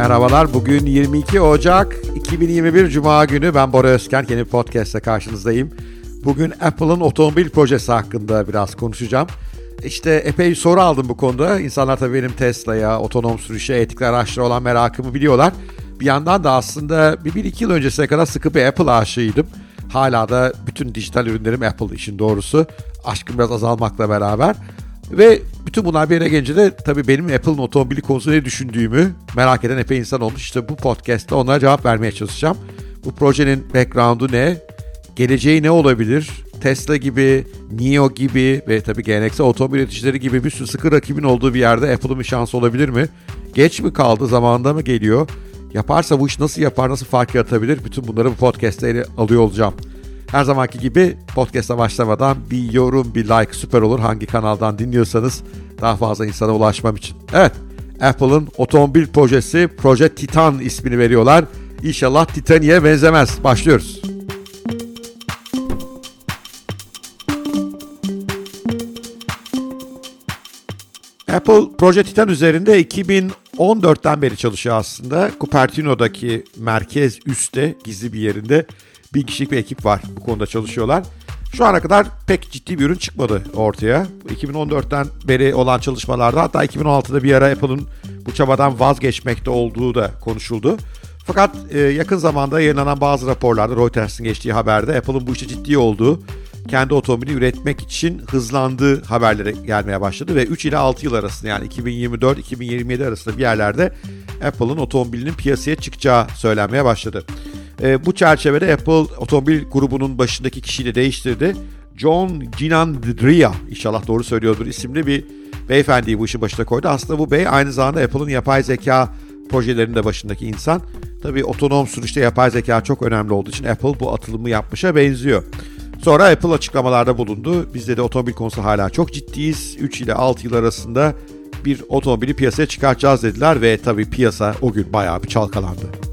Merhabalar. Bugün 22 Ocak 2021 Cuma günü. Ben Bora Özken. Yeni podcast'te karşınızdayım. Bugün Apple'ın otomobil projesi hakkında biraz konuşacağım. İşte epey soru aldım bu konuda. İnsanlar tabii benim Tesla'ya, otonom sürüşe, etikli araçlara olan merakımı biliyorlar. Bir yandan da aslında bir, bir iki yıl öncesine kadar sıkı bir Apple aşığıydım. Hala da bütün dijital ürünlerim Apple işin doğrusu. Aşkım biraz azalmakla beraber. Ve bütün bunlar bir yere gelince de tabii benim Apple'ın otomobili konusunda ne düşündüğümü merak eden epey insan olmuş. İşte bu podcast'te onlara cevap vermeye çalışacağım. Bu projenin background'u ne? Geleceği ne olabilir? Tesla gibi, NIO gibi ve tabii geleneksel otomobil üreticileri gibi bir sürü sıkı rakibin olduğu bir yerde Apple'ın bir şansı olabilir mi? Geç mi kaldı, zamanında mı geliyor? Yaparsa bu iş nasıl yapar, nasıl fark yaratabilir? Bütün bunları bu podcast'te ele alıyor olacağım. Her zamanki gibi podcast'a başlamadan bir yorum, bir like süper olur. Hangi kanaldan dinliyorsanız daha fazla insana ulaşmam için. Evet, Apple'ın otomobil projesi Proje Titan ismini veriyorlar. İnşallah Titanic'e benzemez. Başlıyoruz. Apple Proje Titan üzerinde 2014'ten beri çalışıyor aslında. Cupertino'daki merkez üstte gizli bir yerinde bir kişilik bir ekip var bu konuda çalışıyorlar. Şu ana kadar pek ciddi bir ürün çıkmadı ortaya. 2014'ten beri olan çalışmalarda hatta 2016'da bir ara Apple'ın bu çabadan vazgeçmekte olduğu da konuşuldu. Fakat e, yakın zamanda yayınlanan bazı raporlarda Reuters'ın geçtiği haberde Apple'ın bu işte ciddi olduğu, kendi otomobili üretmek için hızlandığı haberleri gelmeye başladı ve 3 ile 6 yıl arasında yani 2024-2027 arasında bir yerlerde Apple'ın otomobilinin piyasaya çıkacağı söylenmeye başladı. E, bu çerçevede Apple otomobil grubunun başındaki kişiyi de değiştirdi. John Ginandria, inşallah doğru söylüyordur isimli bir beyefendiyi bu işin başına koydu. Aslında bu bey aynı zamanda Apple'ın yapay zeka projelerinin de başındaki insan. Tabii otonom sürüşte yapay zeka çok önemli olduğu için Apple bu atılımı yapmışa benziyor. Sonra Apple açıklamalarda bulundu. Bizde de otomobil konusu hala çok ciddiyiz. 3 ile 6 yıl arasında bir otomobili piyasaya çıkartacağız dediler ve tabii piyasa o gün bayağı bir çalkalandı.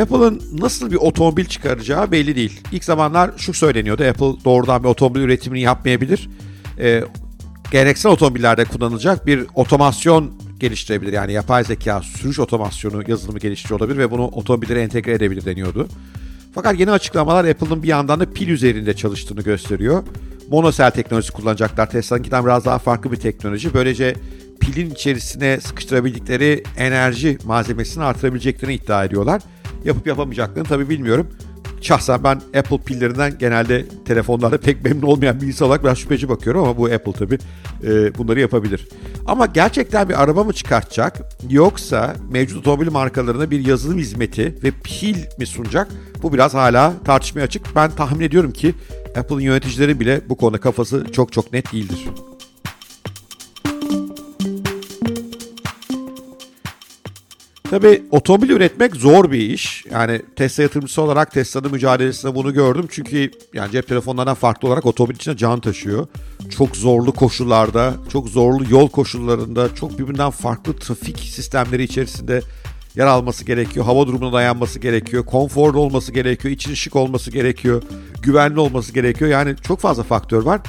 Apple'ın nasıl bir otomobil çıkaracağı belli değil. İlk zamanlar şu söyleniyordu. Apple doğrudan bir otomobil üretimini yapmayabilir. Ee, geleneksel otomobillerde kullanılacak bir otomasyon geliştirebilir. Yani yapay zeka sürüş otomasyonu yazılımı geliştiriyor olabilir ve bunu otomobillere entegre edebilir deniyordu. Fakat yeni açıklamalar Apple'ın bir yandan da pil üzerinde çalıştığını gösteriyor. Monosel teknolojisi kullanacaklar. Tesla'nınkinden biraz daha farklı bir teknoloji. Böylece pilin içerisine sıkıştırabildikleri enerji malzemesini artırabileceklerini iddia ediyorlar. Yapıp yapamayacaklarını tabii bilmiyorum. Şahsen ben Apple pillerinden genelde telefonlarda pek memnun olmayan bir insan olarak biraz şüpheci bakıyorum ama bu Apple tabii e, bunları yapabilir. Ama gerçekten bir araba mı çıkartacak yoksa mevcut otomobil markalarına bir yazılım hizmeti ve pil mi sunacak? Bu biraz hala tartışmaya açık. Ben tahmin ediyorum ki Apple'ın yöneticileri bile bu konuda kafası çok çok net değildir. Tabii otomobil üretmek zor bir iş. Yani Tesla yatırımcısı olarak Tesla'nın mücadelesinde bunu gördüm. Çünkü yani cep telefonlarından farklı olarak otomobil içine can taşıyor. Çok zorlu koşullarda, çok zorlu yol koşullarında, çok birbirinden farklı trafik sistemleri içerisinde yer alması gerekiyor. Hava durumuna dayanması gerekiyor. Konforlu olması gerekiyor. için şık olması gerekiyor. Güvenli olması gerekiyor. Yani çok fazla faktör var.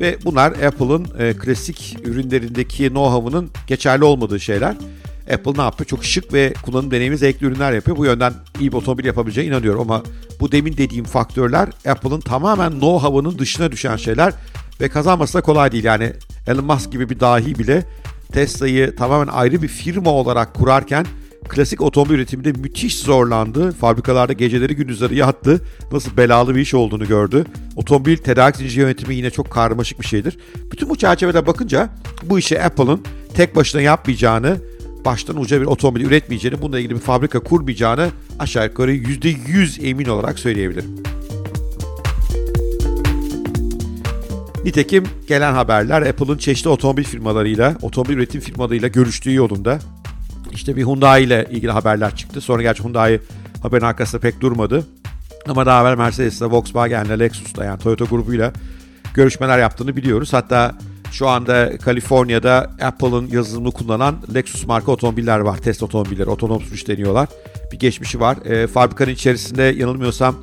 Ve bunlar Apple'ın e, klasik ürünlerindeki know-how'ının geçerli olmadığı şeyler. Apple ne yapıyor? Çok şık ve kullanım deneyimi zevkli ürünler yapıyor. Bu yönden iyi bir otomobil yapabileceğine inanıyorum ama bu demin dediğim faktörler Apple'ın tamamen know-how'ının dışına düşen şeyler ve kazanması da kolay değil. Yani Elon Musk gibi bir dahi bile Tesla'yı tamamen ayrı bir firma olarak kurarken klasik otomobil üretiminde müthiş zorlandı. Fabrikalarda geceleri gündüzleri yattı. Nasıl belalı bir iş olduğunu gördü. Otomobil tedarik zinciri yönetimi yine çok karmaşık bir şeydir. Bütün bu çerçevede bakınca bu işi Apple'ın tek başına yapmayacağını baştan uca bir otomobil üretmeyeceğini, bununla ilgili bir fabrika kurmayacağını aşağı yukarı %100 emin olarak söyleyebilirim. Nitekim gelen haberler Apple'ın çeşitli otomobil firmalarıyla, otomobil üretim firmalarıyla görüştüğü yolunda. İşte bir Hyundai ile ilgili haberler çıktı. Sonra gerçi Hyundai haberin arkasında pek durmadı. Ama daha evvel Mercedes'le, Volkswagen'le, Lexus'la yani Toyota grubuyla görüşmeler yaptığını biliyoruz. Hatta şu anda Kaliforniya'da Apple'ın yazılımını kullanan Lexus marka otomobiller var. Test otomobilleri, otonom sürüş deniyorlar. Bir geçmişi var. E, fabrikanın içerisinde yanılmıyorsam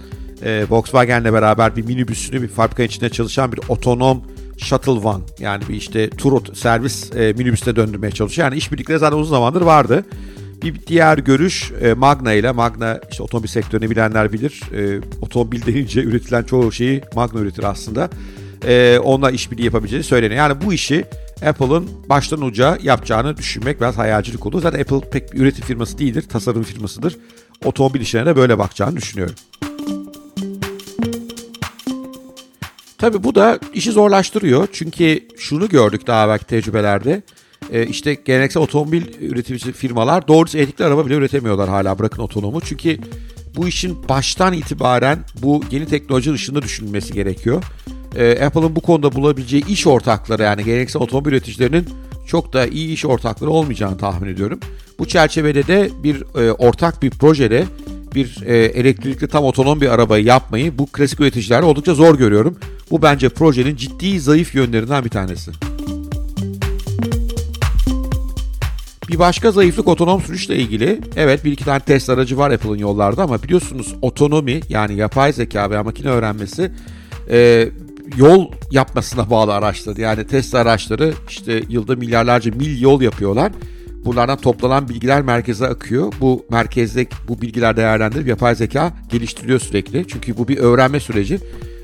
e, Volkswagen'le beraber bir minibüsünü bir fabrikanın içinde çalışan bir otonom Shuttle Van yani bir işte tur servis e, minibüste döndürmeye çalışıyor. Yani işbirlikleri zaten uzun zamandır vardı. Bir diğer görüş e, Magna ile Magna işte otomobil sektörünü bilenler bilir. E, otomobil deyince üretilen çoğu şeyi Magna üretir aslında. E, onunla işbirliği yapabileceğini söyleniyor. Yani bu işi Apple'ın baştan uca yapacağını düşünmek biraz hayalcilik olur. Zaten Apple pek bir üretim firması değildir, tasarım firmasıdır. Otomobil işlerine de böyle bakacağını düşünüyorum. Tabii bu da işi zorlaştırıyor. Çünkü şunu gördük daha belki tecrübelerde. Ee, işte geleneksel otomobil üretimci firmalar doğrusu elektrikli araba bile üretemiyorlar hala bırakın otonomu. Çünkü bu işin baştan itibaren bu yeni teknoloji ışığında düşünülmesi gerekiyor. Ee, Apple'ın bu konuda bulabileceği iş ortakları yani geleneksel otomobil üreticilerinin çok da iyi iş ortakları olmayacağını tahmin ediyorum. Bu çerçevede de bir e, ortak bir projede bir e, elektrikli tam otonom bir arabayı yapmayı bu klasik üreticilerde oldukça zor görüyorum. Bu bence projenin ciddi zayıf yönlerinden bir tanesi. Bir başka zayıflık otonom sürüşle ilgili. Evet bir iki tane test aracı var Apple'ın yollarda ama biliyorsunuz otonomi yani yapay zeka veya makine öğrenmesi e, yol yapmasına bağlı araçlar. Yani test araçları işte yılda milyarlarca mil yol yapıyorlar. Bunlardan toplanan bilgiler merkeze akıyor. Bu merkezde bu bilgiler değerlendirip yapay zeka geliştiriliyor sürekli. Çünkü bu bir öğrenme süreci.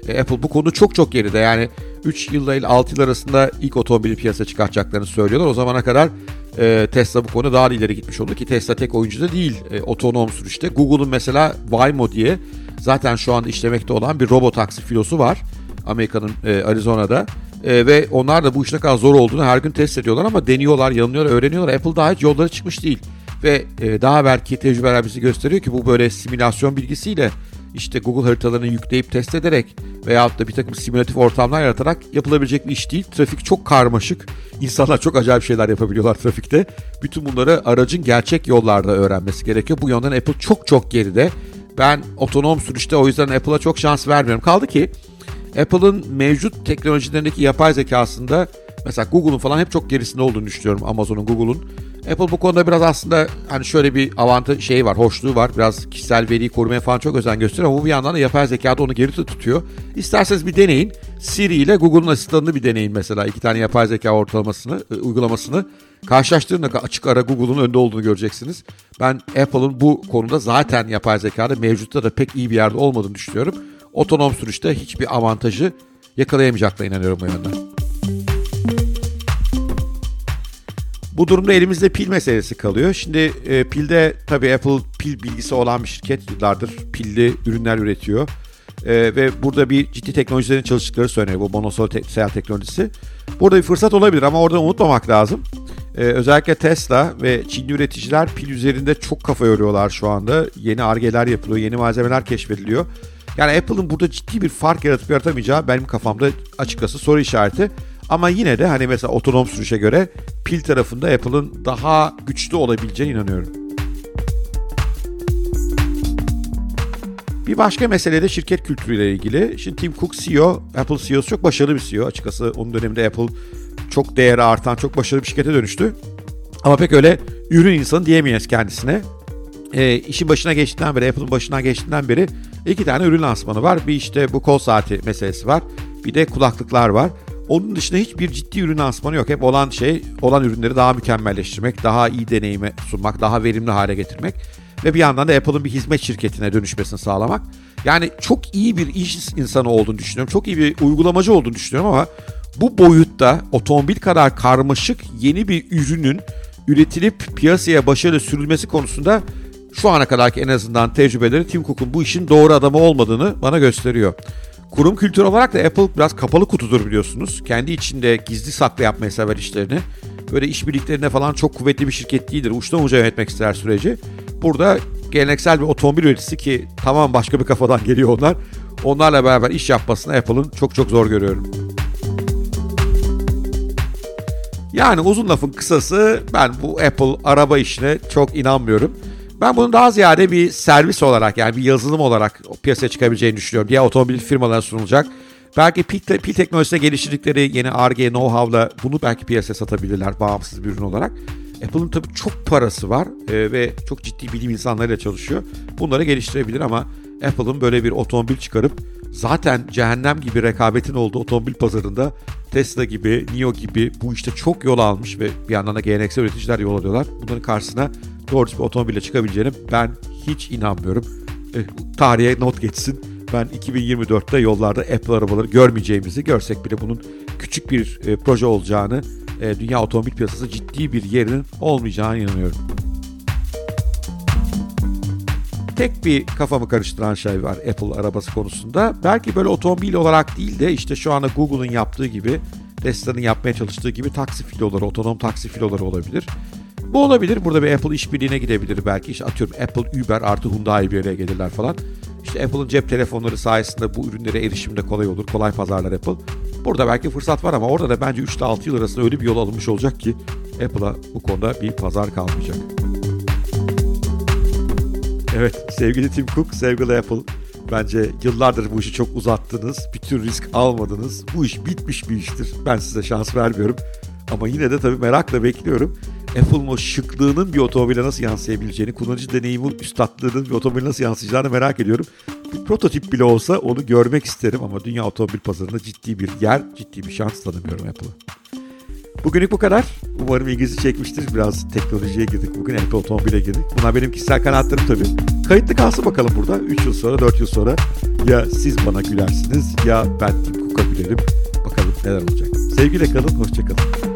E, Apple bu konu çok çok geride. Yani 3 yıl ile 6 yıl arasında ilk otomobili piyasaya çıkartacaklarını söylüyorlar. O zamana kadar e, Tesla bu konu daha ileri gitmiş oldu ki Tesla tek oyuncu da değil e, otonom sürüşte. Google'un mesela Waymo diye zaten şu anda işlemekte olan bir robot taksi filosu var. Amerika'nın e, Arizona'da. E, ve onlar da bu işin kadar zor olduğunu her gün test ediyorlar ama deniyorlar, yanılıyorlar, öğreniyorlar. Apple daha hiç yolları çıkmış değil. Ve e, daha belki tecrübeler bizi gösteriyor ki bu böyle simülasyon bilgisiyle işte Google haritalarını yükleyip test ederek veyahut da bir takım simülatif ortamlar yaratarak yapılabilecek bir iş değil. Trafik çok karmaşık. İnsanlar çok acayip şeyler yapabiliyorlar trafikte. Bütün bunları aracın gerçek yollarda öğrenmesi gerekiyor. Bu yönden Apple çok çok geride. Ben otonom sürüşte o yüzden Apple'a çok şans vermiyorum. Kaldı ki Apple'ın mevcut teknolojilerindeki yapay zekasında mesela Google'un falan hep çok gerisinde olduğunu düşünüyorum. Amazon'un, Google'un. Apple bu konuda biraz aslında hani şöyle bir avantaj şey var, hoşluğu var. Biraz kişisel veriyi korumaya falan çok özen gösteriyor ama bu bir yandan da yapay zekada onu geri tutuyor. İsterseniz bir deneyin. Siri ile Google'un asistanını bir deneyin mesela. iki tane yapay zeka ortalamasını, e, uygulamasını. Karşılaştırın açık ara Google'un önde olduğunu göreceksiniz. Ben Apple'ın bu konuda zaten yapay zekada mevcutta da pek iyi bir yerde olmadığını düşünüyorum. Otonom sürüşte hiçbir avantajı yakalayamayacaklarına inanıyorum bu yönden. Bu durumda elimizde pil meselesi kalıyor. Şimdi e, pilde tabii Apple pil bilgisi olan bir şirket yıllardır pilli ürünler üretiyor. E, ve burada bir ciddi teknolojilerin çalıştıkları söyleniyor bu monosol te- seyahat teknolojisi. Burada bir fırsat olabilir ama orada unutmamak lazım. E, özellikle Tesla ve Çinli üreticiler pil üzerinde çok kafa yoruyorlar şu anda. Yeni argeler yapılıyor, yeni malzemeler keşfediliyor. Yani Apple'ın burada ciddi bir fark yaratıp yaratamayacağı benim kafamda açıkçası soru işareti. Ama yine de hani mesela otonom sürüşe göre pil tarafında Apple'ın daha güçlü olabileceğine inanıyorum. Bir başka mesele de şirket kültürüyle ilgili. Şimdi Tim Cook CEO, Apple CEO'su çok başarılı bir CEO. Açıkçası onun döneminde Apple çok değeri artan, çok başarılı bir şirkete dönüştü. Ama pek öyle ürün insanı diyemeyiz kendisine. E, işin başına geçtiğinden beri, Apple'ın başına geçtiğinden beri iki tane ürün lansmanı var. Bir işte bu kol saati meselesi var. Bir de kulaklıklar var. Onun dışında hiçbir ciddi ürün lansmanı yok. Hep olan şey olan ürünleri daha mükemmelleştirmek, daha iyi deneyime sunmak, daha verimli hale getirmek ve bir yandan da Apple'ın bir hizmet şirketine dönüşmesini sağlamak. Yani çok iyi bir iş insanı olduğunu düşünüyorum. Çok iyi bir uygulamacı olduğunu düşünüyorum ama bu boyutta otomobil kadar karmaşık yeni bir ürünün üretilip piyasaya başarılı sürülmesi konusunda şu ana kadarki en azından tecrübeleri Tim Cook'un bu işin doğru adamı olmadığını bana gösteriyor. Kurum kültür olarak da Apple biraz kapalı kutudur biliyorsunuz. Kendi içinde gizli saklı yapmayı sever işlerini. Böyle işbirliklerine falan çok kuvvetli bir şirket değildir. Uçtan uca yönetmek ister süreci. Burada geleneksel bir otomobil üreticisi ki tamam başka bir kafadan geliyor onlar. Onlarla beraber iş yapmasını Apple'ın çok çok zor görüyorum. Yani uzun lafın kısası ben bu Apple araba işine çok inanmıyorum. Ben bunun daha ziyade bir servis olarak yani bir yazılım olarak piyasaya çıkabileceğini düşünüyorum. Diğer otomobil firmalarına sunulacak. Belki pil, pil teknolojisine geliştirdikleri yeni R&D know-how'la bunu belki piyasaya satabilirler bağımsız bir ürün olarak. Apple'ın tabii çok parası var e, ve çok ciddi bilim insanlarıyla çalışıyor. Bunları geliştirebilir ama Apple'ın böyle bir otomobil çıkarıp zaten cehennem gibi rekabetin olduğu otomobil pazarında Tesla gibi, NIO gibi bu işte çok yol almış ve bir yandan da geleneksel üreticiler yol alıyorlar. Bunların karşısına doğru bir otomobille çıkabileceğine ben hiç inanmıyorum. E, tarihe not geçsin. Ben 2024'te yollarda Apple arabaları görmeyeceğimizi, görsek bile bunun küçük bir e, proje olacağını, e, dünya otomobil piyasası ciddi bir yerinin olmayacağına inanıyorum. Tek bir kafamı karıştıran şey var Apple arabası konusunda. Belki böyle otomobil olarak değil de işte şu anda Google'ın yaptığı gibi, Tesla'nın yapmaya çalıştığı gibi taksi filoları, otonom taksi filoları olabilir. Bu olabilir. Burada bir Apple işbirliğine gidebilir belki. İşte atıyorum Apple, Uber artı Hyundai bir araya gelirler falan. İşte Apple'ın cep telefonları sayesinde bu ürünlere erişim de kolay olur. Kolay pazarlar Apple. Burada belki fırsat var ama orada da bence 3 ile 6 yıl arasında öyle bir yol alınmış olacak ki Apple'a bu konuda bir pazar kalmayacak. Evet sevgili Tim Cook, sevgili Apple. Bence yıllardır bu işi çok uzattınız. Bir tür risk almadınız. Bu iş bitmiş bir iştir. Ben size şans vermiyorum. Ama yine de tabii merakla bekliyorum. Apple'ın o şıklığının bir otomobile nasıl yansıyabileceğini, kullanıcı deneyimin üstadlığının bir otomobile nasıl yansıyacağını merak ediyorum. Bir prototip bile olsa onu görmek isterim ama dünya otomobil pazarında ciddi bir yer, ciddi bir şans tanımıyorum Apple'a. Bugünlük bu kadar. Umarım ilginizi çekmiştir. Biraz teknolojiye girdik. Bugün Apple otomobile girdik. Bunlar benim kişisel kanatlarım tabii. Kayıtlı kalsın bakalım burada. 3 yıl sonra, 4 yıl sonra ya siz bana gülersiniz ya ben Tim Cook'a gülerim. Bakalım neler olacak. Sevgiyle kalın, hoşçakalın.